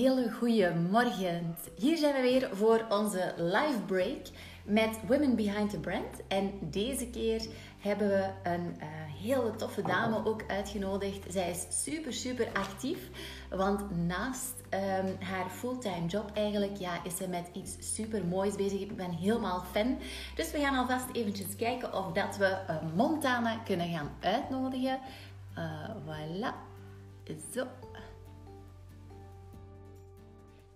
hele goede morgen. Hier zijn we weer voor onze live break met Women Behind the Brand. En deze keer hebben we een uh, hele toffe dame ook uitgenodigd. Zij is super, super actief. Want naast um, haar fulltime job eigenlijk, ja, is ze met iets super moois bezig. Ik ben helemaal fan. Dus we gaan alvast eventjes kijken of dat we uh, Montana kunnen gaan uitnodigen. Uh, voilà. Zo.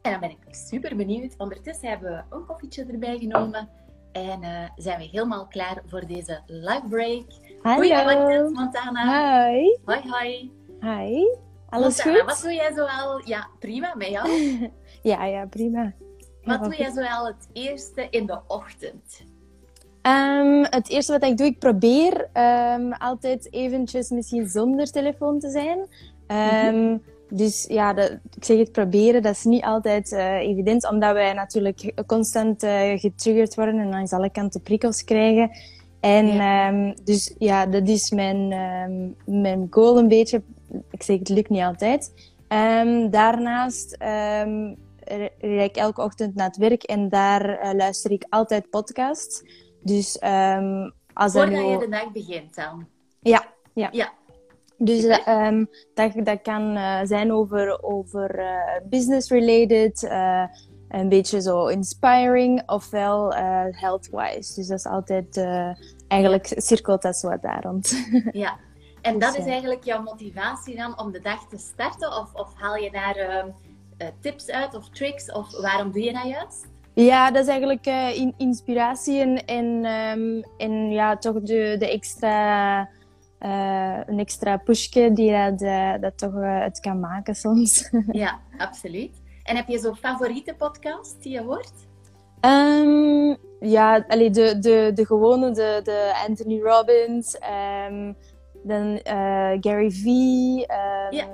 En dan ben ik super benieuwd. Ondertussen hebben we een koffietje erbij genomen. En uh, zijn we helemaal klaar voor deze live break. Hallo. Montana. Hi. Hoi, hoi. Hi. Alles Montana, goed? wat doe jij zoal... Ja, prima met jou. ja, ja, prima. Wat doe jij zoal het eerste in de ochtend? Ehm, het eerste wat ik doe, ik probeer ehm, altijd eventjes misschien zonder telefoon te zijn. Ehm, Dus ja, dat, ik zeg het proberen, dat is niet altijd eh, evident, omdat wij natuurlijk constant eh, getriggerd worden en langs alle kanten prikkels krijgen. En ehm, dus ja, dat is mijn, ehm, mijn goal een beetje. Ik zeg het lukt niet altijd. Ehm, daarnaast rijd ik elke ochtend naar het werk en daar eh, luister ik altijd podcasts. Dus als dat Voordat je de dag begint dan. Ja, ja. Ja. Dus ehm, dat, dat kan eh, zijn over, over eh, business-related, eh, een beetje zo inspiring, ofwel health-wise. Dus dat is altijd, eigenlijk cirkelt dat zo wat daar rond. Ja. En Dus, dat is ja. eigenlijk jouw motivatie dan om de dag te starten? Of, of haal je daar ehm, eh, tips uit of tricks? Of waarom doe je dat juist? Ja, dat is eigenlijk in, inspiratie en, en, ehm, en ja, toch de, de extra, eh, een extra pushje die dat, eh, dat toch eh, het kan maken soms. Ja, absoluut. En heb je zo'n favoriete podcast die je hoort? Ehm, ja, allee, de, de, de gewone, de, de Anthony Robbins, ehm, dan Gary Vee. ehm, Ja.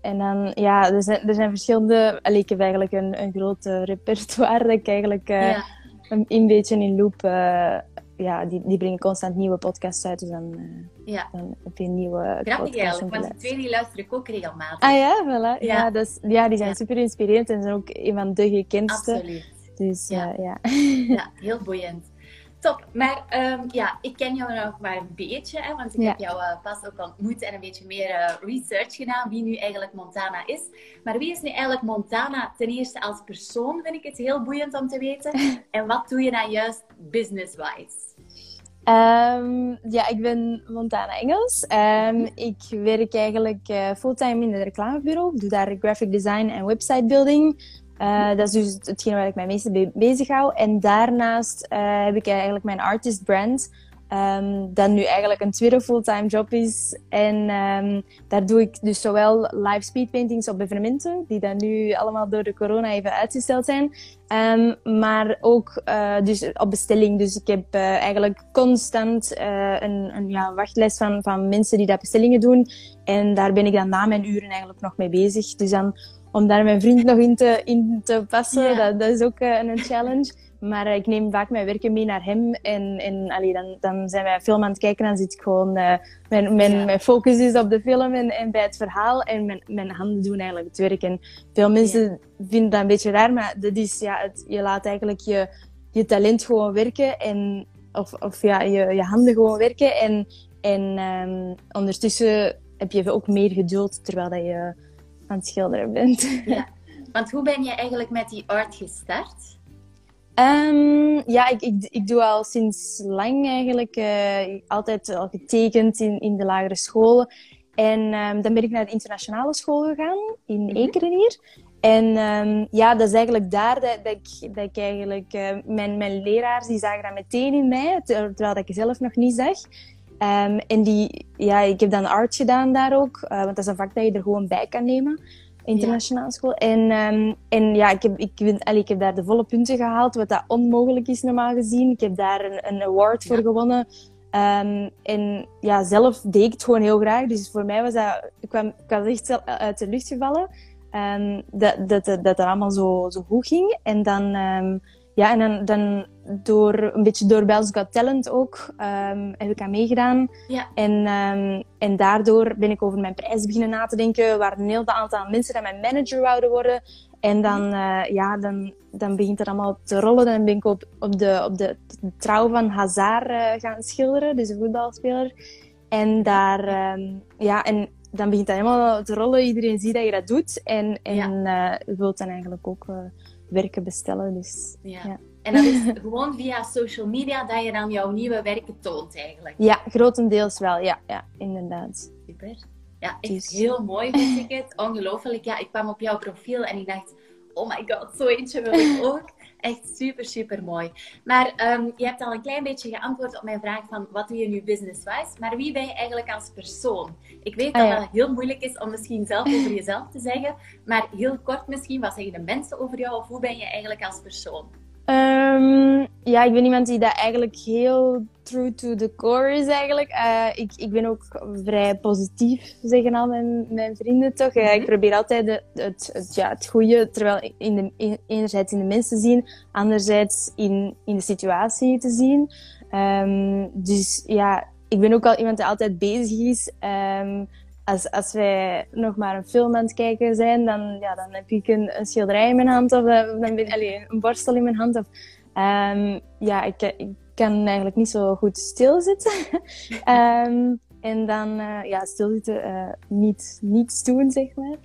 En dan, ja, er zijn, er zijn verschillende... Allee, ik heb eigenlijk een, een groot repertoire dat ik eigenlijk ja. een, een beetje in loop... eh, ja, die, die brengen constant nieuwe podcasts uit, dus dan, eh, ja. dan heb je een nieuwe Grappig eigenlijk, want die twee die luister ik ook regelmatig. Ah ja, voilà. Ja, Ja. is, ja die zijn Ja. super inspirerend en zijn ook een van de gekendste. Absoluut. Dus Ja. ja. ja. Heel boeiend. Top. Maar ehm, ja, ik ken jou nog maar een beetje, hè, want ik heb jou eh, pas ook ontmoet en een beetje meer eh, research gedaan wie nu eigenlijk Montana is. Maar wie is nu eigenlijk Montana? Ten eerste als persoon vind ik het heel boeiend om te weten. En wat doe je dan juist business-wise? Ehm, ja, ik ben Montana Engels. Ehm, ik werk eigenlijk eh, fulltime in het reclamebureau. Ik doe daar graphic design en website building. Eh, dat is dus hetgeen waar ik mij meest mee bezig hou. En daarnaast eh, heb ik eigenlijk mijn artist brand. Ehm, dat nu eigenlijk een tweede fulltime job is. En ehm, daar doe ik dus zowel live speed paintings op evenementen, die dan nu allemaal door de corona even uitgesteld zijn. Ehm, maar ook eh, dus op bestelling. Dus ik heb eh, eigenlijk constant eh, een, een ja, wachtlijst van, van mensen die dat bestellingen doen. En daar ben ik dan na mijn uren eigenlijk nog mee bezig. Dus dan om daar mijn vriend nog in te, in te passen, dat, dat is ook een challenge. Maar eh, ik neem vaak mijn werken mee naar hem. En, en allee, dan, dan zijn wij film aan het kijken. Dan zit ik gewoon... eh, mijn, mijn, Ja. mijn focus is op de film en, en bij het verhaal. En mijn, mijn handen doen eigenlijk het werk. En veel mensen vinden dat een beetje raar. Maar dat is, ja, het, je laat eigenlijk je, je talent gewoon werken. En, of of ja, je, je handen gewoon werken. En, en ehm, ondertussen heb je ook meer geduld terwijl dat je aan het schilderen bent. Ja. Want hoe ben je eigenlijk met die art gestart? Ehm, ja, ik, ik, ik doe al sinds lang eigenlijk eh, altijd al getekend in, in de lagere scholen. En ehm, dan ben ik naar de internationale school gegaan in Mhm. Ekeren hier. En ehm, ja, dat is eigenlijk daar dat, dat, ik, dat ik eigenlijk... eh, mijn, mijn leraars die zagen dat meteen in mij, ter- terwijl dat ik zelf nog niet zag. En die, ja, ik heb dan art gedaan daar ook, eh, want dat is een vak dat je er gewoon bij kan nemen. Internationale school. En, ehm, en ja, ik heb, ik, ben, allee, ik heb daar de volle punten gehaald, wat dat onmogelijk is normaal gezien. Ik heb daar een, een award voor gewonnen. Ehm, en ja, zelf deed ik het gewoon heel graag. Dus voor mij was dat... Ik, kwam, ik was echt zel- uit de lucht gevallen. ehm, dat, dat, dat, dat allemaal zo, zo goed ging. En dan... ehm, ja, en dan, dan door, een beetje door Belgisch Got Talent ook, ehm, heb ik aan meegedaan. Ja. En, ehm, en daardoor ben ik over mijn prijs beginnen na te denken. Er waren een heel aantal mensen dat mijn manager wouden worden. En dan, uh, ja, dan, dan begint het allemaal te rollen. Dan ben ik op, op, de, op de, trouw van Hazard uh, gaan schilderen, dus een voetbalspeler. En daar, um, ja, en dan begint het helemaal te rollen. Iedereen ziet dat je dat doet. En, en ja. uh, wilt dan eigenlijk ook werken bestellen. Dus, ja. ja. En dat is gewoon via social media dat je dan jouw nieuwe werken toont eigenlijk? Ja, grotendeels wel. Ja, ja inderdaad. Super. Ja, echt heel mooi vind ik het. Ongelooflijk. Ja, ik kwam op jouw profiel en ik dacht, oh my god, zo eentje wil ik ook. Echt super, super mooi. Maar um, je hebt al een klein beetje geantwoord op mijn vraag van wat doe je nu business-wise? Maar wie ben je eigenlijk als persoon? Ik weet dat het heel moeilijk is om misschien zelf over jezelf te zeggen. Maar heel kort misschien, wat zeggen de mensen over jou? Of hoe ben je eigenlijk als persoon? Um, ja, ik ben iemand die dat eigenlijk heel true to the core is eigenlijk. Uh, ik, ik ben ook vrij positief, zeggen al mijn, mijn vrienden toch. Uh, ik mhm. probeer altijd de, het, het, ja, het goede, terwijl in de, in, enerzijds in de mensen te zien, anderzijds in, in de situatie te zien. Um, dus ja, ik ben ook al iemand die altijd bezig is. Um, als, als wij nog maar een film aan het kijken zijn, dan, ja, dan heb ik een, een schilderij in mijn hand of uh, dan ben, allez, een borstel in mijn hand. Of, um, ja, ik, ik kan eigenlijk niet zo goed stilzitten. um, en dan uh, ja, stilzitten, uh, niet, niets doen, zeg maar.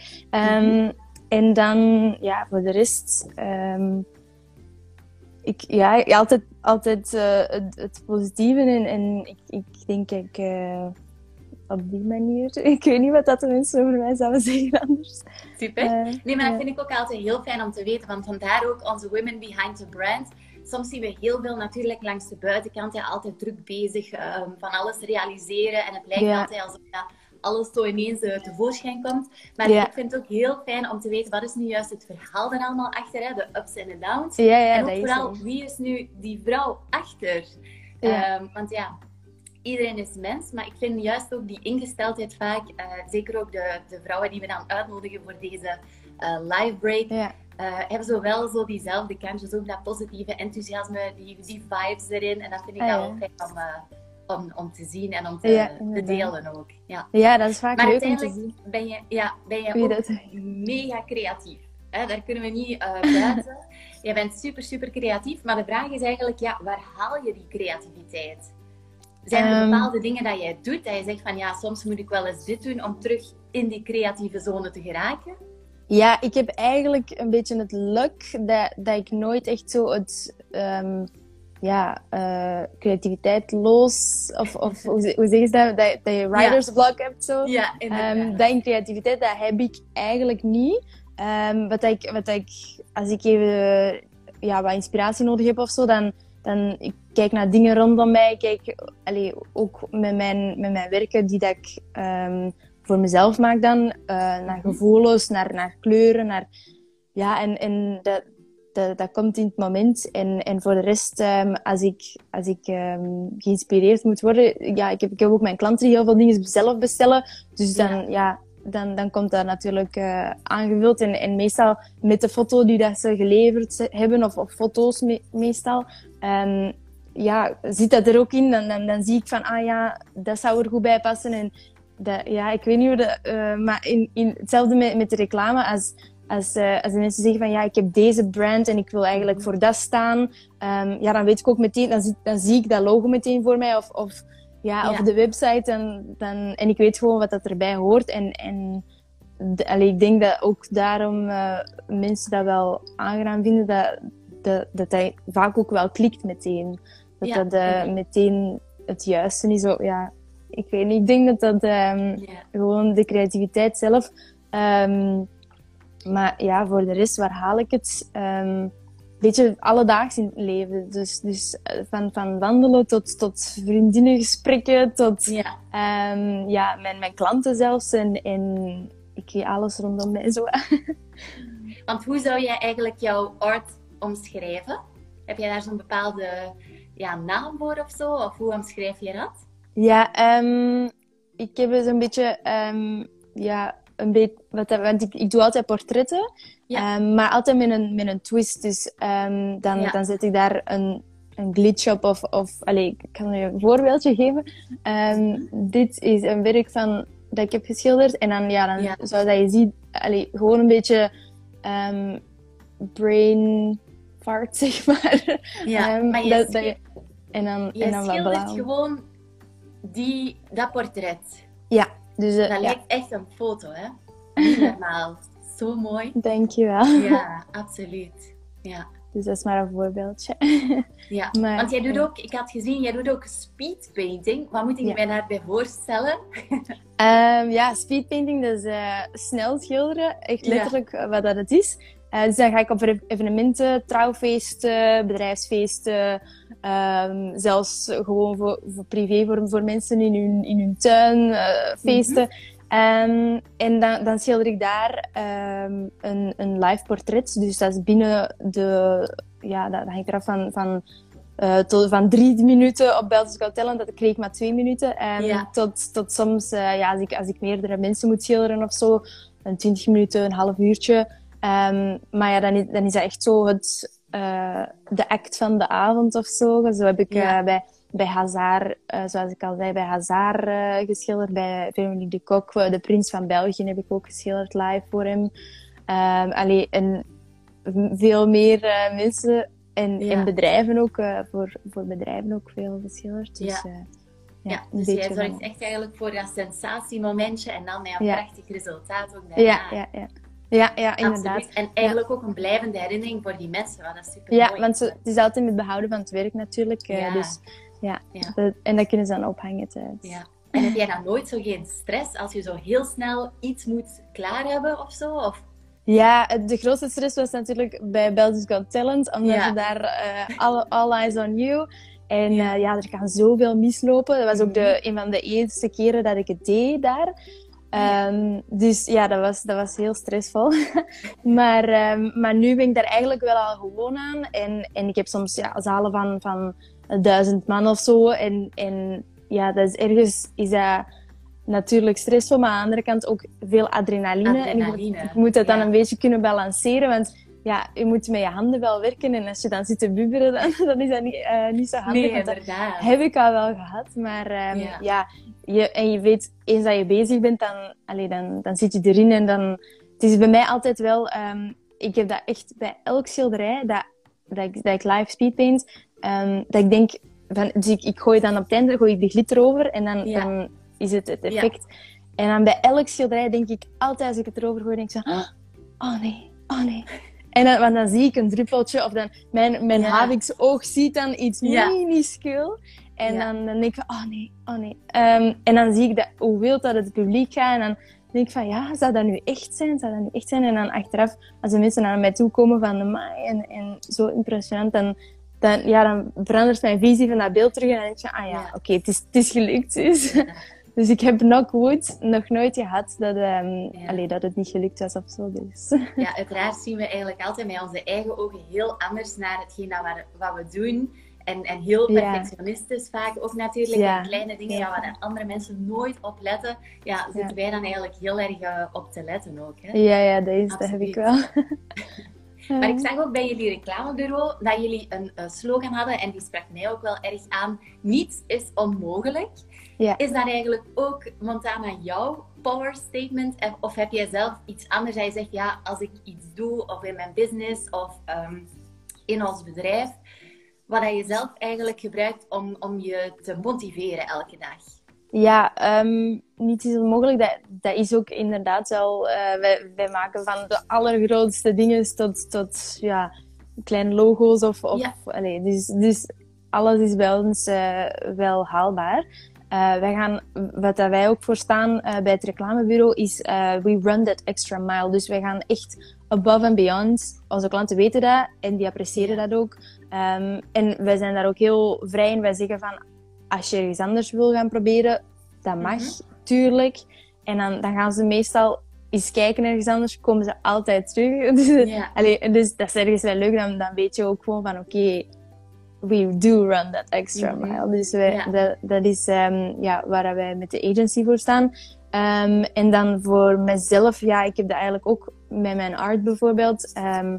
Um, mm -hmm. En dan, ja, voor de rest... Ik, ja, altijd, altijd uh, het, het, positieve en, en ik, ik denk ik op die manier. Ik weet niet wat dat de mensen over mij zouden zeggen anders. Super. Uh, nee, maar dat vind ik ook altijd heel fijn om te weten, want vandaar ook onze Women Behind the Brand. Soms zien we heel veel natuurlijk langs de buitenkant, ja, altijd druk bezig, um, van alles realiseren. En het lijkt ja. altijd alsof ja, alles zo ineens uh, tevoorschijn komt. Maar ja. ik vind het ook heel fijn om te weten, wat is nu juist het verhaal er allemaal achter, hè? de ups en de downs. Ja, en ook vooral, is wie is nu die vrouw achter? Um, want ja, iedereen is mens, maar ik vind juist ook die ingesteldheid vaak, uh, zeker ook de, de vrouwen die we dan uitnodigen voor deze uh, live break, ja. uh, hebben zo wel zo diezelfde kantjes, ook dat positieve enthousiasme, die, die vibes erin. En dat vind ik ah, wel fijn om, om, om te zien en om te, ja, te, delen ook. Ja. ja, dat is vaak maar leuk om te zien. Ben je, ja, ben je ook dat... mega creatief. Hè? Daar kunnen we niet buiten. je bent super, super creatief, maar de vraag is eigenlijk, ja, waar haal je die creativiteit? Zijn er ehm, bepaalde dingen dat jij doet, dat je zegt van ja, soms moet ik wel eens dit doen om terug in die creatieve zone te geraken? Ja, ik heb eigenlijk een beetje het luck dat, dat ik nooit echt zo het, um, ja, uh, creativiteit los, of, of hoe, hoe zeg je dat, dat, dat je writer's ja. block hebt zo. Ja, um, dat in creativiteit, dat heb ik eigenlijk niet. Um, wat, ik, wat ik, als ik even ja, wat inspiratie nodig heb of zo, dan dan ik kijk naar dingen rondom mij. Kijk allee, ook met mijn, met mijn werken die dat ik um, voor mezelf maak dan. Uh, naar mhm. gevoelens, naar, naar kleuren. Naar, ja, en, en dat, dat, dat komt in het moment. En, en voor de rest, um, als ik, als ik um, geïnspireerd moet worden... Ja, ik heb, ik heb ook mijn klanten die heel veel dingen zelf bestellen. Dus dan, ja, ja dan, dan komt dat natuurlijk uh, aangevuld. En, en meestal met de foto die dat ze geleverd hebben, of, of foto's me, meestal, um, ja, zit dat er ook in. Dan, dan, dan zie ik van, ah ja, dat zou er goed bij passen. En dat, ja, ik weet niet hoe dat... Uh, maar in, in, hetzelfde met, met de reclame, als, als, uh, als de mensen zeggen van, ja, ik heb deze brand en ik wil eigenlijk voor dat staan. Um, ja, dan weet ik ook meteen, dan, zie, dan zie ik dat logo meteen voor mij. Of, of ja, of de website. En, dan, en ik weet gewoon wat dat erbij hoort. En, en de, allee, ik denk dat ook daarom uh, mensen dat wel aangenaam vinden. Dat, dat, dat dat vaak ook wel klikt meteen. Dat dat uh, meteen het juiste is. Zo, ja, ik weet niet. Ik denk dat dat um, ja. gewoon de creativiteit zelf. Um, maar ja, voor de rest, waar haal ik het? Um, beetje alledaags in het leven. Dus, dus eh, van, van wandelen tot, tot vriendinnengesprekken, tot ja. Um, ja, mijn, mijn klanten zelfs. En, en ik alles rondom mij zo. Want hoe zou jij eigenlijk jouw art omschrijven? Heb jij daar zo'n bepaalde ja, naam voor of zo? Of hoe omschrijf je dat? Ja, um, ik heb zo'n beetje um, ja, een beetje, wat, want ik, ik doe altijd portretten, ja. um, maar altijd met een, met een twist. Dus um, dan, ja. dan zet ik daar een, een glitch op. Of, of allez, ik kan je een voorbeeldje geven. Um, dit is een werk van, dat ik heb geschilderd. En dan, ja, dan ja. zou dat je ziet, allez, gewoon een beetje ehm, brain fart, zeg maar. Ja, Ehm, maar je, dat, dat je- en dan, je en dan wat schildert gewoon die, dat portret. Ja, dus eh, Dat lijkt echt een foto, hè? Niet normaal. Zo mooi. dankjewel. Ja, absoluut. Ja. Dus dat is maar een voorbeeldje. Ja, Maar- want jij doet ook, ik had gezien, jij doet ook speedpainting. Wat moet ik Ja. mij daarbij voorstellen? Ehm, ja, speedpainting, dat is eh, snel schilderen. Echt letterlijk eh, wat dat het is. Eh, dus dan ga ik op evenementen, trouwfeesten, bedrijfsfeesten, ehm, zelfs gewoon voor, voor privé, voor, voor mensen in hun, in hun tuin, eh, feesten. Ehm, en dan, dan schilder ik daar ehm, een, een live portret. Dus dat is binnen de... Ja, dat, dat hangt eraf van... van eh, tot, van drie minuten op Belgisch Got dat kreeg ik maar twee minuten. En Ja. tot, tot soms, eh, ja, als ik, als ik meerdere mensen moet schilderen of zo, een twintig minuten, een half uurtje. Ehm, maar ja, dan is, dan is dat echt zo het, eh, de act van de avond of zo. Zo heb ik Ja. bij, bij Hazard, eh, zoals ik al zei, bij Hazard eh, geschilderd. Bij Veronique de Kok, eh, de prins van België, heb ik ook geschilderd live voor hem. Ehm allee, en veel meer mensen en, Ja. en bedrijven ook, voor, voor bedrijven ook veel geschilderd. Dus, Ja. Ja, dus jij zorgt van- echt eigenlijk voor dat sensatiemomentje en dan met een Ja. prachtig resultaat ook daarna. Ja, ja, ja. Ja, ja, inderdaad. Absoluut. En eigenlijk ook een blijvende herinnering voor die mensen, wat dat super Ja, want zo- het is altijd met behouden van het werk natuurlijk. Ja. Dus, ja, Ja. Dat- en dat kunnen ze dan ophangen thuis. Ja. En heb jij dan nooit zo geen stress als je zo heel snel iets moet klaar hebben of zo? Of... Ja, de grootste stress was natuurlijk bij Belgisch Got Talent, omdat Ja. daar eh all, all eyes on you. En Ja. ja. ja, er kan zoveel mislopen. Dat was ook de, Mhm. een van de eerste keren dat ik het deed daar. Ehm, dus ja, dat was, dat was heel stressvol. maar, ehm, maar nu ben ik daar eigenlijk wel al gewoon aan. En, en ik heb soms ja, zalen van, van duizend man of zo. En, en ja, dat is ergens is dat natuurlijk stressvol, maar aan de andere kant ook veel adrenaline. En ik moet, Adrenaline, dat dan ja. een beetje kunnen balanceren, want ja, je moet met je handen wel werken. En als je dan zit te bubberen, dan, dan is dat niet, eh, niet zo handig. Nee, dat heb ik al wel gehad, maar ehm, Ja. ja, je, en je weet, eens dat je bezig bent, dan, allee, dan, dan zit je erin en dan... Het is bij mij altijd wel... ehm, ik heb dat echt bij elk schilderij dat, dat, ik, dat ik live speedpaint, ehm, dat ik denk... Van, dus ik, ik gooi dan op het einde gooi ik de glitter over en dan, Ja. dan is het het effect. En dan bij elk schilderij denk ik altijd, als ik het erover gooi, denk ik zo... Oh nee, oh nee. En dan, want dan zie ik een druppeltje of dan mijn, mijn Ja. Havik's oog ziet dan iets Ja. minuscuul. En Ja. dan, dan denk ik van, oh nee, oh nee. Ehm, en dan zie ik dat, hoe wild dat het publiek gaat. En dan denk ik van, ja, zou dat nu echt zijn? Zou dat nu echt zijn? En dan achteraf, als de mensen naar mij toe komen van, amai, en, en zo impressionant, dan, dan, ja, dan verandert mijn visie van dat beeld terug. En dan denk van, ah ja, Ja. oké, het, is, het is gelukt. Dus. Dus ik heb knockwood nog nooit gehad dat, Ja. allee, dat het niet gelukt was of zo. Dus. Ja, uiteraard zien we eigenlijk altijd met onze eigen ogen heel anders naar hetgeen dat we, wat we doen. En, en heel Ja. perfectionistisch vaak ook natuurlijk. Ja. Kleine dingen Ja. waar de andere mensen nooit op letten. Ja, zitten wij dan eigenlijk heel erg eh, op te letten ook. Hè? Ja, ja, dat, is, dat heb ik wel. Maar ik zag ook bij jullie reclamebureau dat jullie een slogan hadden. En die sprak mij ook wel erg aan. Niets is onmogelijk. Ja. Is dat eigenlijk ook, Montana, jouw power statement? Of- heb jij zelf iets anders dat je zegt, ja, als ik iets doe, of in mijn business, of ehm, in ons bedrijf, wat dat je zelf eigenlijk gebruikt om, om je te motiveren elke dag? Ja, ehm niet is onmogelijk. Dat, dat is ook inderdaad wel. eh, wij, wij maken van de allergrootste dingen tot, tot ja, kleine logo's. Of, of, Ja. allee, dus, dus alles is bij ons eh, wel haalbaar. Eh, wij gaan, wat dat wij ook voor staan bij het reclamebureau is we run that extra mile. Dus wij gaan echt above and beyond. Onze klanten weten dat en die appreciëren dat ook. Ehm, en wij zijn daar ook heel vrij in. Wij zeggen van als je ergens anders wil gaan proberen, dat mag, Mhm. tuurlijk. En dan, dan gaan ze meestal eens kijken ergens anders, komen ze altijd terug. Dus, allee, dus dat is ergens wel leuk, dan, dan weet je ook gewoon van oké, we do run that extra Mhm. mile. Dus wij, dat, dat is ehm, ja, waar wij met de agency voor staan. Ehm, en dan voor mezelf, ja, ik heb dat eigenlijk ook met mijn art bijvoorbeeld. Ehm,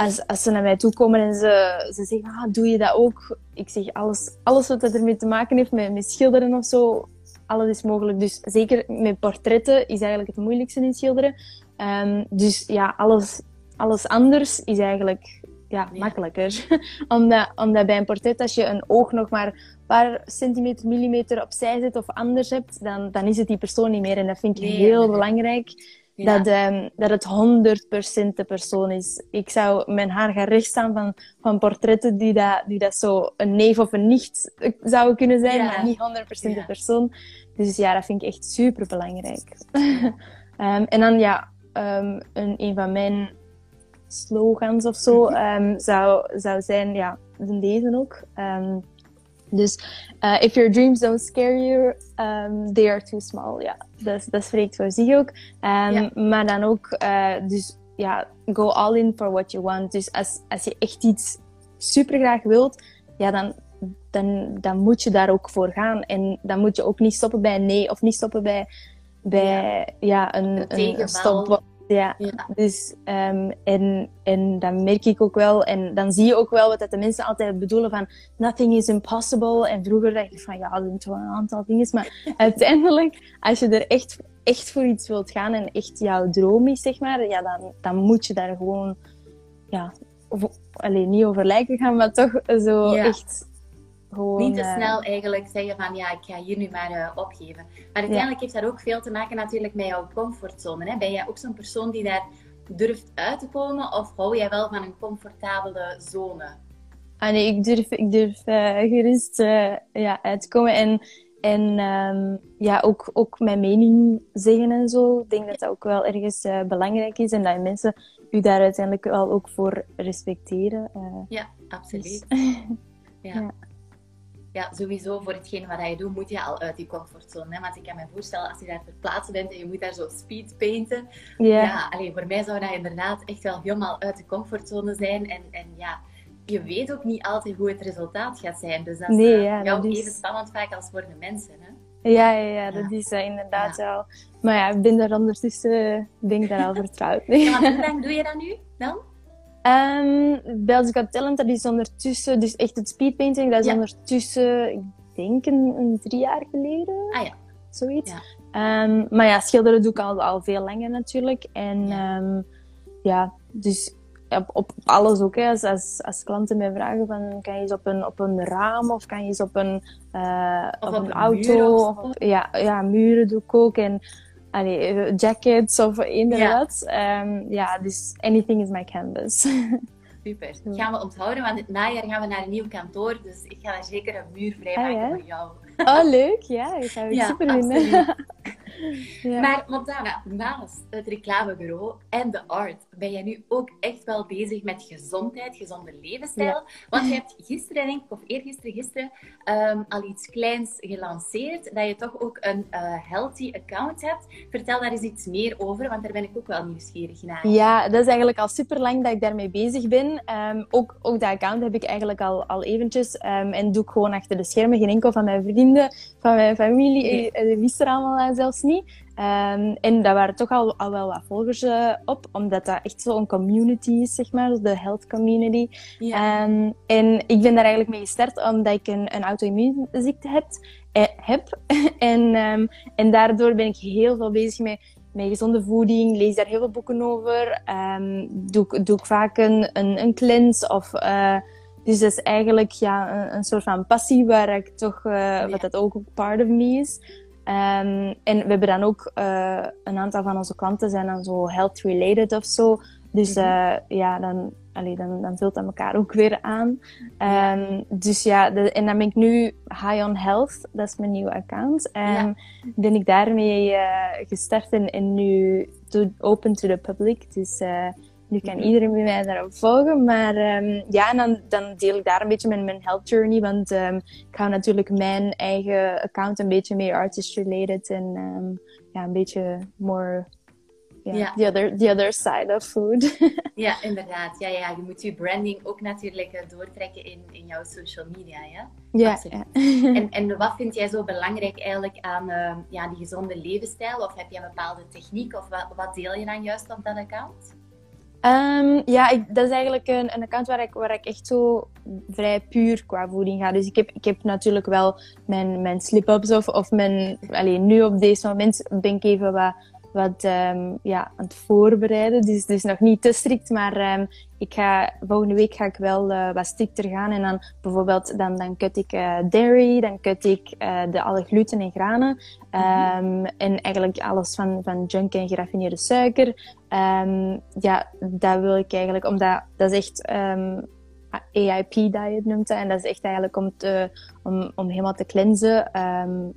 als, als ze naar mij toe komen en ze, ze zeggen, ah, doe je dat ook? Ik zeg, alles, alles wat dat ermee te maken heeft, met, met schilderen of zo, alles is mogelijk. Dus zeker met portretten is eigenlijk het moeilijkste in schilderen. Ehm, dus ja, alles alles anders is eigenlijk ja, makkelijker. omdat, omdat bij een portret, als je een oog nog maar een paar centimeter, millimeter opzij zet of anders hebt, dan, dan is het die persoon niet meer. En dat vind ik heel belangrijk. Dat, um, dat het 100% de persoon is. Ik zou mijn haar gaan rechtstaan van, van portretten die dat, die dat zo een neef of een nicht zouden kunnen zijn, maar niet 100% de persoon. Dus ja, dat vind ik echt super belangrijk. um, en dan ja, um, een, een van mijn slogans of zo um, zou, zou zijn, ja, deze ook. Dus uh, if your dreams don't scare you, they are too small. Ja, dat, dat spreekt voor zich ook. Ja. Maar dan ook, uh, dus ja, go all in for what you want. Dus als, als je echt iets super graag wilt, ja, dan, dan, dan moet je daar ook voor gaan. En dan moet je ook niet stoppen bij nee of niet stoppen bij, bij ja. ja een, een, een stop ja, dus um, en, en dan merk ik ook wel, en dan zie je ook wel wat de mensen altijd bedoelen van nothing is impossible. En vroeger dacht ik van ja, er zijn wel een aantal dingen. Maar uiteindelijk, als je er echt, echt voor iets wilt gaan en echt jouw droom is, zeg maar, ja, dan, dan moet je daar gewoon, ja, alleen niet over lijken gaan, maar toch zo echt niet te eh, snel eigenlijk zeggen van ja, ik ga hier nu maar uh, opgeven. Maar uiteindelijk heeft dat ook veel te maken natuurlijk met jouw comfortzone. Hè? Ben jij ook zo'n persoon die daar durft uit te komen of hou jij wel van een comfortabele zone? Ah nee, ik durf, ik durf uh, gerust ja, uit te komen en, en um, ja, ook, ook mijn mening zeggen en zo. Ik denk dat dat ook wel ergens belangrijk is en dat mensen u daar uiteindelijk wel ook voor respecteren. ja, absoluut. Dus, ja. ja ja, sowieso voor hetgeen wat je doet, moet je al uit die comfortzone. Hè? Want ik kan me voorstellen, als je daar ter plaatse bent en je moet daar zo speed painten. Ja, alleen voor mij zou dat inderdaad echt wel helemaal uit de comfortzone zijn. En, en ja, je weet ook niet altijd hoe het resultaat gaat zijn. Dus dat is nee, ja, jou is... even spannend vaak als voor de mensen. Hè? Ja, ja, ja, dat is uh, inderdaad wel. Maar ja, ik ben daar ondertussen, denk daar al vertrouwd mee. Ja, hoe lang doe je dat nu dan? Um, Belgisch Got Talent, dat is ondertussen, dus echt het speedpainting, dat is ondertussen, ik denk een, een, drie jaar geleden. Ah ja. Zoiets. Ja. Um, maar ja, schilderen doe ik al, al veel langer natuurlijk. En ja, um, ja dus op, op, alles ook. Hè. Als, als, als, klanten mij vragen van, kan je eens op een, op een raam of kan je eens op een, uh, of op, op een, een auto. Of, ja, ja, muren doe ik ook. En allee, eh, jackets of inderdaad. Ja. Um, ja, dus anything is my canvas. Super. Dat gaan we onthouden, want het najaar gaan we naar een nieuw kantoor. Dus ik ga daar zeker een muur vrijmaken ah, voor jou. Oh, leuk. Ja, dat zou ik ja, super vinden. Ja. Maar Montana, naast het reclamebureau en de art ben jij nu ook echt wel bezig met gezondheid, gezonde levensstijl. Want je hebt gisteren, denk ik, of eergisteren, gisteren, um, al iets kleins gelanceerd. Dat je toch ook een uh, healthy account hebt. Vertel daar eens iets meer over, want daar ben ik ook wel nieuwsgierig naar. Ja, dat is eigenlijk al super lang dat ik daarmee bezig ben. Um, ook, ook dat account heb ik eigenlijk al, al eventjes. Um, en doe ik gewoon achter de schermen. Geen enkel van mijn vrienden, van mijn familie, nee. Eh, wist er allemaal zelfs niet. Um, en daar waren toch al, al wel wat volgers uh, op, omdat dat echt zo'n community is, zeg maar, de health community. Ja. Um, en ik ben daar eigenlijk mee gestart omdat ik een, een auto-immuunziekte heb. Eh, heb. en, um, en daardoor ben ik heel veel bezig met, met gezonde voeding, lees daar heel veel boeken over. doe, doe ik vaak een, een, een cleanse of... Uh, dus dat is eigenlijk ja, een, een soort van passie waar ik toch, uh, ja. wat dat ook part of me is. Um, en we hebben dan ook uh, een aantal van onze klanten zijn dan zo health related of zo. Dus uh, ja, dan, allee, dan, dan vult dat elkaar ook weer aan. Um, dus ja, de, en dan ben ik nu High on Health, dat is mijn nieuwe account. Ja. ben ik daarmee uh, gestart en, en nu to, open to the public. Dus nu kan iedereen bij mij daarop volgen. Maar um, ja, en dan, dan, deel ik daar een beetje mijn, mijn health journey. Want um, ik hou natuurlijk mijn eigen account een beetje meer artist related. En um, ja, een beetje more yeah, ja. the, other, the other side of food. ja, inderdaad. Ja, ja, je moet je branding ook natuurlijk uh, doortrekken in, in jouw social media. Ja, ja, ja. en, en wat vind jij zo belangrijk eigenlijk aan uh, ja, die gezonde levensstijl? Of heb je een bepaalde techniek? Of wat, wat deel je dan juist op dat account? Um, ja, ik, dat is eigenlijk een, een, account waar ik, waar ik echt zo vrij puur qua voeding ga. Dus ik heb, ik heb natuurlijk wel mijn, mijn slip-ups of, of mijn... Alleen nu op deze moment ben ik even wat wat ehm, ja, aan het voorbereiden. Dus, dus nog niet te strikt, maar ehm, ik ga, volgende week ga ik wel uh, wat strikter gaan. En dan bijvoorbeeld, dan, dan kut ik uh, dairy, dan kut ik uh, de alle gluten en granen. Um, En eigenlijk alles van, van junk en geraffineerde suiker. ja, dat wil ik eigenlijk, omdat dat is echt AIP-diet noemt dat. En dat is echt eigenlijk om, te, om, om helemaal te cleansen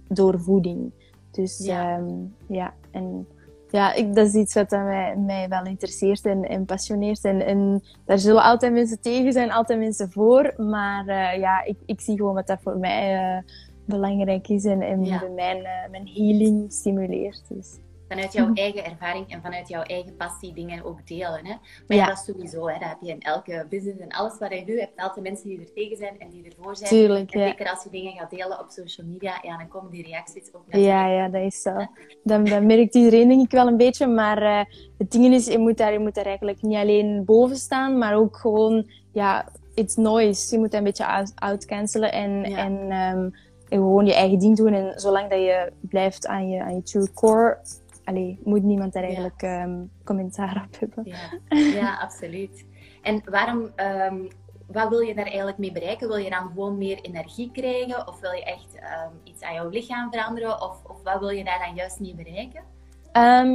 door voeding. Dus ja, ja en ja, ik, dat is iets wat mij, mij wel interesseert en, en passioneert. En, en daar zullen altijd mensen tegen zijn, altijd mensen voor. Maar uh, ja, ik, ik zie gewoon wat dat voor mij uh, belangrijk is en, en ja. mijn, uh, mijn healing stimuleert. Dus vanuit jouw eigen ervaring en vanuit jouw eigen passie dingen ook delen. Hè? Maar ja. dat is sowieso, hè? dat heb je in elke business en alles wat je doet, hebt altijd mensen die er tegen zijn en die ervoor zijn. Tuurlijk, en ja. zeker als je dingen gaat delen op social media, ja, dan komen die reacties ook natuurlijk. Ja, ja, dat is zo. Dan, dan merkt iedereen denk ik wel een beetje, maar uh, het ding is, je moet, daar, je moet daar eigenlijk niet alleen boven staan, maar ook gewoon, ja, it's noise. Je moet dat een beetje outcancelen en, ja. en, um, en gewoon je eigen ding doen. En zolang dat je blijft aan je, aan je true core, allee, moet niemand daar eigenlijk ja. um, commentaar op hebben. Ja, ja absoluut. En waarom, um, wat wil je daar eigenlijk mee bereiken? Wil je dan gewoon meer energie krijgen? Of wil je echt um, iets aan jouw lichaam veranderen? Of, of wat wil je daar dan juist mee bereiken?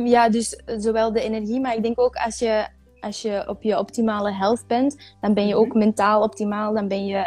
ja, dus zowel de energie, maar ik denk ook als je, als je op je optimale health bent, dan ben je ook mm-hmm. mentaal optimaal. Dan ben je,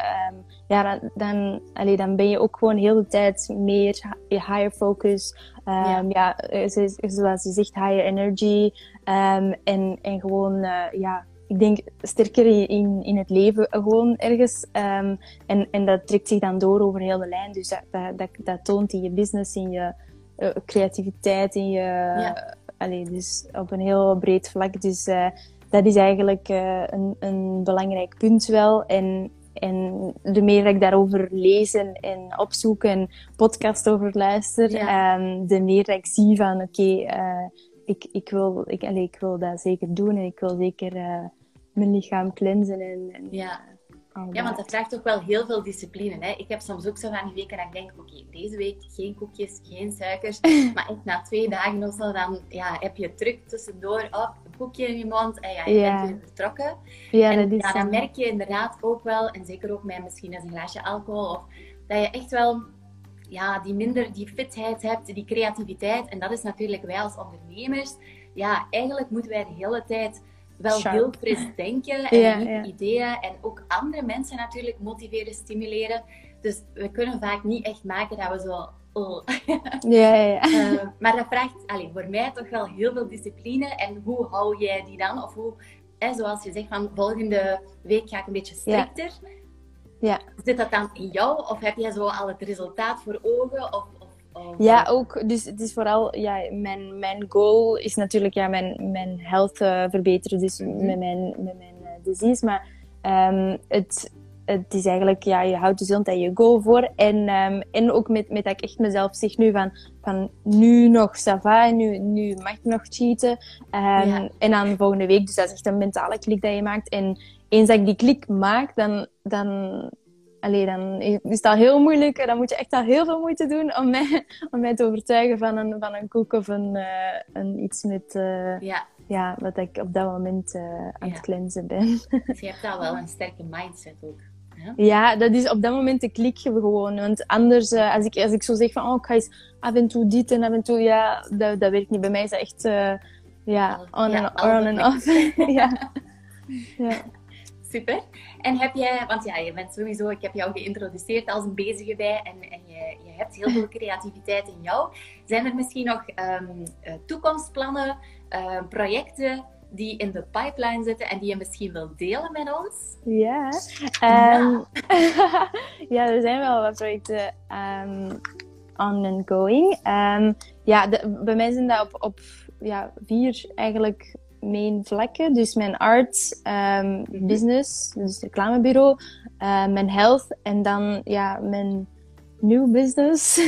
ja, dan, dan, allee, dan ben je ook gewoon heel de tijd meer higher focus. Um, ja, ja zoals je zegt, higher energy. Um, en, en gewoon, uh, ja, ik denk sterker in, in het leven gewoon ergens. Um, en, en dat trekt zich dan door over heel de lijn. Dus dat, dat, dat, dat toont in je business, in je uh, creativiteit, in je... Ja. Allee, dus op een heel breed vlak. Dus uh, dat is eigenlijk een, een belangrijk punt wel. En, en de meer ik daarover lees en, en opzoek en podcast over luister, ja. um, de meer ik zie van oké, okay, uh, ik, ik, wil, ik, allee, ik wil dat zeker doen en ik wil zeker uh, mijn lichaam cleansen. En, en ja. ja, want dat vraagt toch wel heel veel discipline. Hè? Ik heb soms ook zo van die weken dat ik denk, oké, okay, deze week geen koekjes, geen suikers. maar echt na twee dagen of zo, dan ja, heb je druk tussendoor. Koekje in je mond en ja, je bent weer vertrokken. Ja, en ja, dan merk je inderdaad ook wel, en zeker ook met misschien eens een glaasje alcohol, of, dat je echt wel ja, die minder die fitheid hebt, die creativiteit. En dat is natuurlijk wij als ondernemers. Ja, eigenlijk moeten wij de hele tijd wel Sharp. heel fris denken en ja, ja. ideeën en ook andere mensen natuurlijk motiveren, stimuleren. Dus we kunnen vaak niet echt maken dat we zo Oh. ja, ja. Uh, maar dat vraagt allee, voor mij toch wel heel veel discipline. En hoe hou jij die dan? Of hoe, hè, zoals je zegt, van volgende week ga ik een beetje strikter. Ja. Zit dat dan in jou? Of heb jij zo al het resultaat voor ogen? Of, of, of ja, ook. Dus het is vooral, ja, mijn, mijn goal is natuurlijk ja, mijn, mijn health uh, verbeteren. Dus mm -hmm. met mijn, met mijn uh, disease. Maar um, het, het is eigenlijk, ja, je houdt de gezondheid je go voor. En, um, en ook met, met dat ik echt mezelf zeg nu van, van nu nog sava, nu, nu mag ik nog cheaten. Um, ja. En dan volgende week, dus dat is echt een mentale klik dat je maakt. En eens dat ik die klik maak, dan, dan, allee, dan is het al heel moeilijk. Dan moet je echt al heel veel moeite doen om mij, om mij te overtuigen van een, van een koek of een, uh, een iets met... Uh, ja. Ja, wat ik op dat moment uh, aan ja. het cleansen ben. Dus je hebt al wel een sterke mindset ook. Ja? ja, dat is op dat moment de klik gewoon. Want anders, uh, als, ik, als ik zo zeg van, oh, ik ga eens af en toe dit en af en toe, ja, dat, dat werkt niet. Bij mij is dat echt, uh, ja, on ja, en on en off. ja. ja. Super. En heb jij, want ja, je bent sowieso, ik heb jou geïntroduceerd als een bezige bij en, en je, je hebt heel veel creativiteit in jou. Zijn er misschien nog um, uh, toekomstplannen, uh, projecten die in de pipeline zitten en die je misschien wilt delen met ons? Ja, um, ja. ja er zijn wel wat projecten um, on and going. Um, ja, de, bij mij zijn dat op, op ja, vier eigenlijk main vlakken. Dus mijn art, um, business, dus reclamebureau, uh, mijn health en dan ja, mijn nieuw business.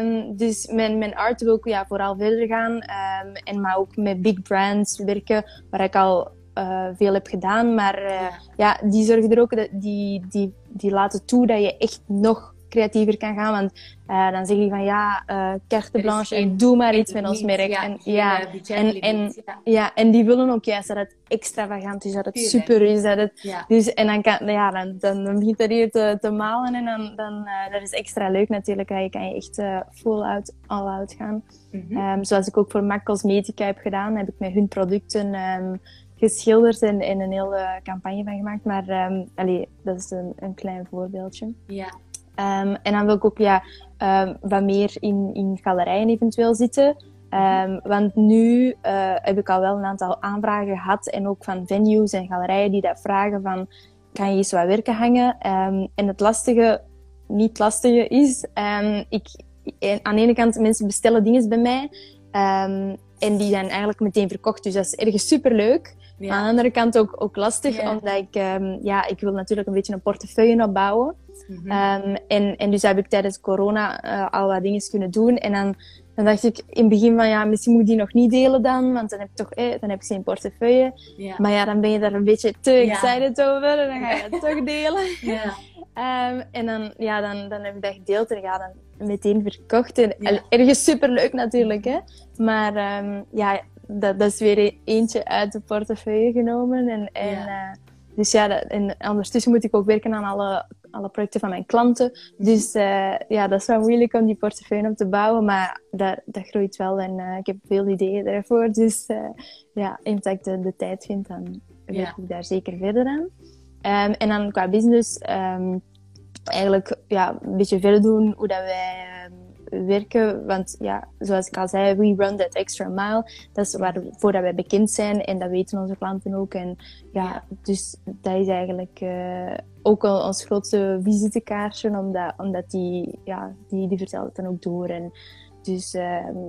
Um, dus mijn, mijn art wil ik ja, vooral verder gaan. Um, en maar ook met big brands werken, waar ik al uh, veel heb gedaan. Maar uh, ja. ja. die zorgen er ook, dat, die, die, die laten toe dat je echt nog creatiever kan gaan. Want uh, dan zeg je van ja, uh, carte blanche, doe maar iets met ons merk. Ja, en, ja, en, en, ja. ja, en die willen ook juist dat het extravagant is, dat het Tuurlijk. super is. Dat het, Ja. dus, en dan, kan, ja, dan, dan, dan begint dat hier te, te malen en dan, dan uh, dat is extra leuk natuurlijk. Je kan je echt full out, all out gaan. Mhm. Um, zoals ik ook voor MAC Cosmetica heb gedaan, heb ik met hun producten um, geschilderd en, en een hele campagne van gemaakt. Maar um, allee, dat is een, een klein voorbeeldje. ja. Um, en dan wil ik ook ja, um, wat meer in, in galerijen eventueel zitten. Um, want nu uh, heb ik al wel een aantal aanvragen gehad en ook van venues en galerijen die dat vragen van kan je eens wat werken hangen? en het lastige, niet lastige is, ik, aan de ene kant mensen bestellen dingen bij mij en die zijn eigenlijk meteen verkocht. Dus dat is ergens superleuk. Ja. Aan de andere kant ook, ook lastig, Ja. omdat ik, um, ja, ik wil natuurlijk een beetje een portefeuille opbouwen. Um, en, en dus heb ik tijdens corona uh, al wat dingen kunnen doen. En dan, dan dacht ik in het begin van, ja, misschien moet ik die nog niet delen dan, want dan heb ik toch, eh, dan heb ik geen portefeuille. ja. Maar ja, dan ben je daar een beetje te excited over en dan ga je het toch delen. ja. Um, en dan, ja, dan, dan heb ik dat gedeeld en ga dan meteen verkocht. En ergens superleuk natuurlijk, hè. Maar ja, dat, dat is weer eentje uit de portefeuille genomen. En, en, Ja. uh, dus ja, dat, en ondertussen moet ik ook werken aan alle, alle projecten van mijn klanten. Dus uh, ja, dat is wel moeilijk om die portefeuille op te bouwen. Maar dat, dat groeit wel en uh, ik heb veel ideeën daarvoor. Dus ja, eens dat ik de, de tijd vind, dan werk Ja. ik daar zeker verder aan. Um, en dan qua business, um, eigenlijk ja, een beetje verder doen hoe dat wij um, werken. Want ja, zoals ik al zei, we run that extra mile. Dat is waarvoor dat wij bekend zijn en dat weten onze klanten ook. En ja, Ja. dus dat is eigenlijk uh, ook al ons grootste visitekaartje, omdat, omdat die, ja, die, die vertelt het dan ook door. En dus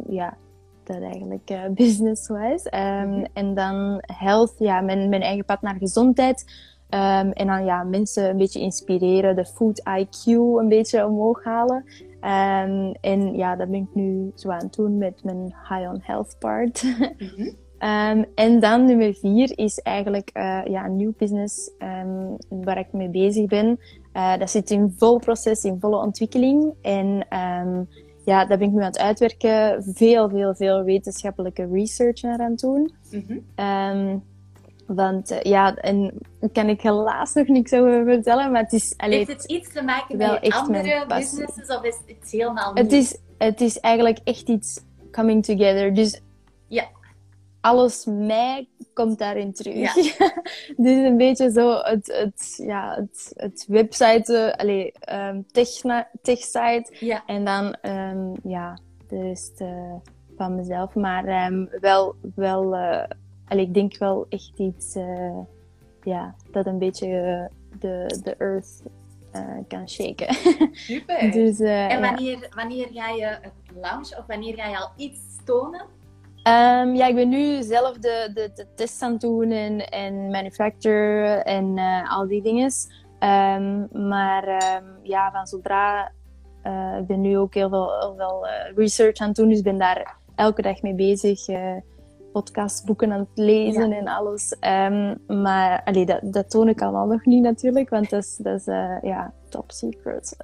ja, dat eigenlijk uh, business-wise. Mhm. En dan health, ja, mijn, mijn eigen pad naar gezondheid. Um, en dan ja, mensen een beetje inspireren, de food IQ een beetje omhoog halen. Um, en ja, dat ben ik nu zo aan het doen met mijn high on health part. Mhm. um, en dan nummer vier is eigenlijk uh, ja, een nieuw business waar ik mee bezig ben. Uh, dat zit in vol proces, in volle ontwikkeling. En ja, daar ben ik nu aan het uitwerken. Veel, veel, veel wetenschappelijke research naar aan het doen. Mhm. Want uh, ja, en kan ik helaas nog niks over vertellen, maar het is... Allee, Heeft het iets te maken met andere businesses of is het helemaal nieuw? het, is, het is eigenlijk echt iets coming together. Dus Ja. alles mij komt daarin terug. Ja. dus een beetje zo het, het, ja, het, het website, uh, allee, um, tech, tech-site. Ja. En dan, um, ja, de rest uh, van mezelf. Maar um, wel, wel uh, allee, ik denk wel echt iets uh, ja, dat een beetje uh, de, de earth uh, kan shaken. Super. dus, uh, en wanneer, wanneer ga je het launchen of wanneer ga je al iets tonen? Um, ja, ik ben nu zelf de, de, de tests aan het doen en, en manufacture en uh, al die dingen. Um, maar um, ja, van zodra... Uh, ik ben nu ook heel veel, heel veel uh, research aan het doen, dus ik ben daar elke dag mee bezig. Uh, podcastboeken aan het lezen Ja. en alles. Um, maar allee, dat, dat toon ik allemaal nog niet natuurlijk, want dat is, dat is uh, ja, top secret.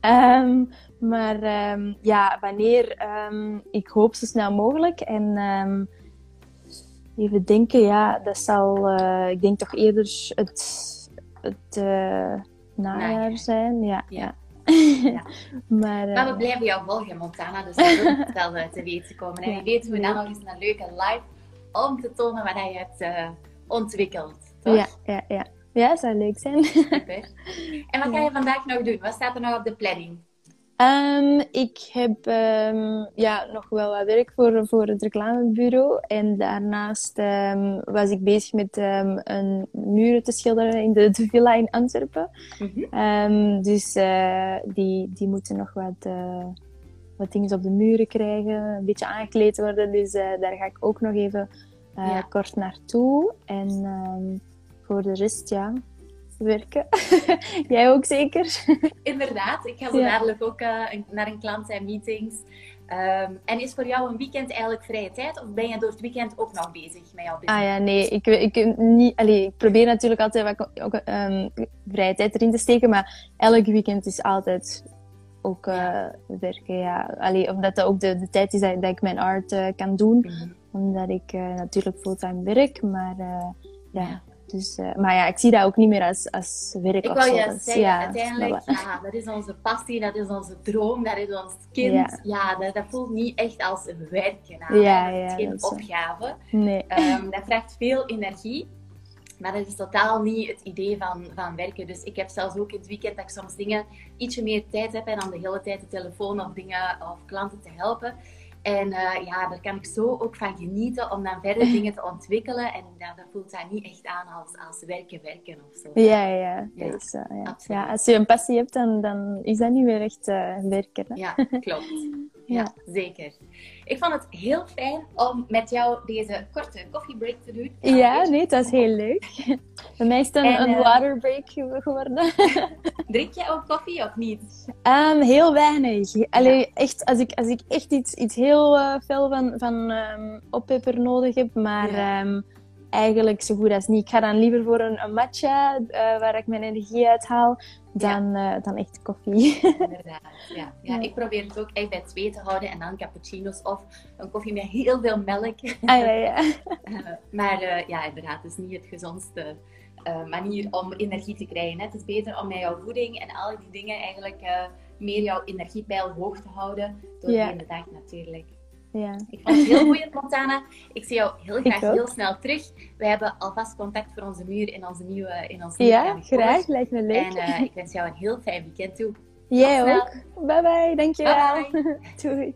Ja. um, maar um, ja, wanneer? ik hoop zo snel mogelijk. En even denken, ja, dat zal, uh, ik denk toch eerder het, het uh, najaar zijn. Ja, ja. Ja. maar, maar we blijven jou volgen, Montana, dus dat wil het wel te weten komen. En wie weet we dan nog eens een leuke live om te tonen wat je hebt uh, ontwikkeld. Toch? Ja, ja, ja. Ja, zou leuk zijn. Super. En wat ga je vandaag nog doen? Wat staat er nog op de planning? Um, ik heb um, ja, nog wel wat werk voor, voor het reclamebureau. En daarnaast um, was ik bezig met een muren te schilderen in de, de villa in Antwerpen. Mm -hmm. dus uh, die, die moeten nog wat, uh, wat dingen op de muren krijgen, een beetje aangekleed worden. Dus uh, daar ga ik ook nog even ja. kort naartoe. En voor de rest, ja, werken. Jij ook zeker? Inderdaad, ik ga zo Ja. dadelijk ook uh, naar een klant zijn meetings. Ehm, en is voor jou een weekend eigenlijk vrije tijd? Of ben je door het weekend ook nog bezig met jouw business? Ah ja, nee. Ik, ik, niet, allee, ik probeer natuurlijk altijd wat, ook, um, vrije tijd erin te steken. Maar elk weekend is altijd ook uh, werken. Ja. Allee, omdat dat ook de, de tijd is dat, dat ik mijn art uh, kan doen. Mhm. Omdat ik uh, natuurlijk fulltime werk. Maar ja. Dus, uh, maar ja, ik zie dat ook niet meer als, als werk ik of zo. Je zeggen, ja, uiteindelijk, ja, dat is onze passie, dat is onze droom, dat is ons kind. Ja, ja dat, dat, voelt niet echt als werken aan. Ja, dat is geen opgave. Nee. Um, dat vraagt veel energie. Maar dat is totaal niet het idee van, van werken. Dus ik heb zelfs ook in het weekend dat ik soms dingen ietsje meer tijd heb en dan de hele tijd de telefoon of dingen of klanten te helpen. En uh, ja, daar kan ik zo ook van genieten om dan verder dingen te ontwikkelen. En dat voelt dat niet echt aan als, als werken, werken of zo. Ja, ja. ja. Is, uh, ja. ja. als je een passie hebt, dan, dan is dat niet meer echt uh, werken. Hè? Ja, klopt. Ja, zeker. Ik vond het heel fijn om met jou deze korte koffiebreak te doen. Ja, nee, dat is heel leuk. Bij mij is het een, een waterbreak geworden. Drink jij ook koffie of niet? Um, heel weinig. Allee, echt, als, ik, als ik echt iets, iets heel uh, fel van, van um, oppepper nodig heb, maar ja. um, eigenlijk zo goed als niet. Ik ga dan liever voor een, een matcha, uh, waar ik mijn energie uit haal, dan, ja. uh, dan echt koffie. Inderdaad, ja. ja. Ik probeer het ook echt bij twee te houden en dan cappuccino's of een koffie met heel veel melk. Ah, ja, ja. maar ja, inderdaad, het is niet het gezondste manier om energie te krijgen. Hè. Het is beter om met jouw voeding en al die dingen eigenlijk meer jouw energiepeil hoog te houden. Door de dag natuurlijk. Ja. Ik vond het heel goed, Montana. Ik zie jou heel graag heel snel terug. We hebben alvast contact voor onze muur in onze nieuwe in onze Ja, graag. Lijkt me leuk. En uh, ik wens jou een heel fijn weekend toe. Jij ook. Bye bye. Dankjewel. Bye. Doei.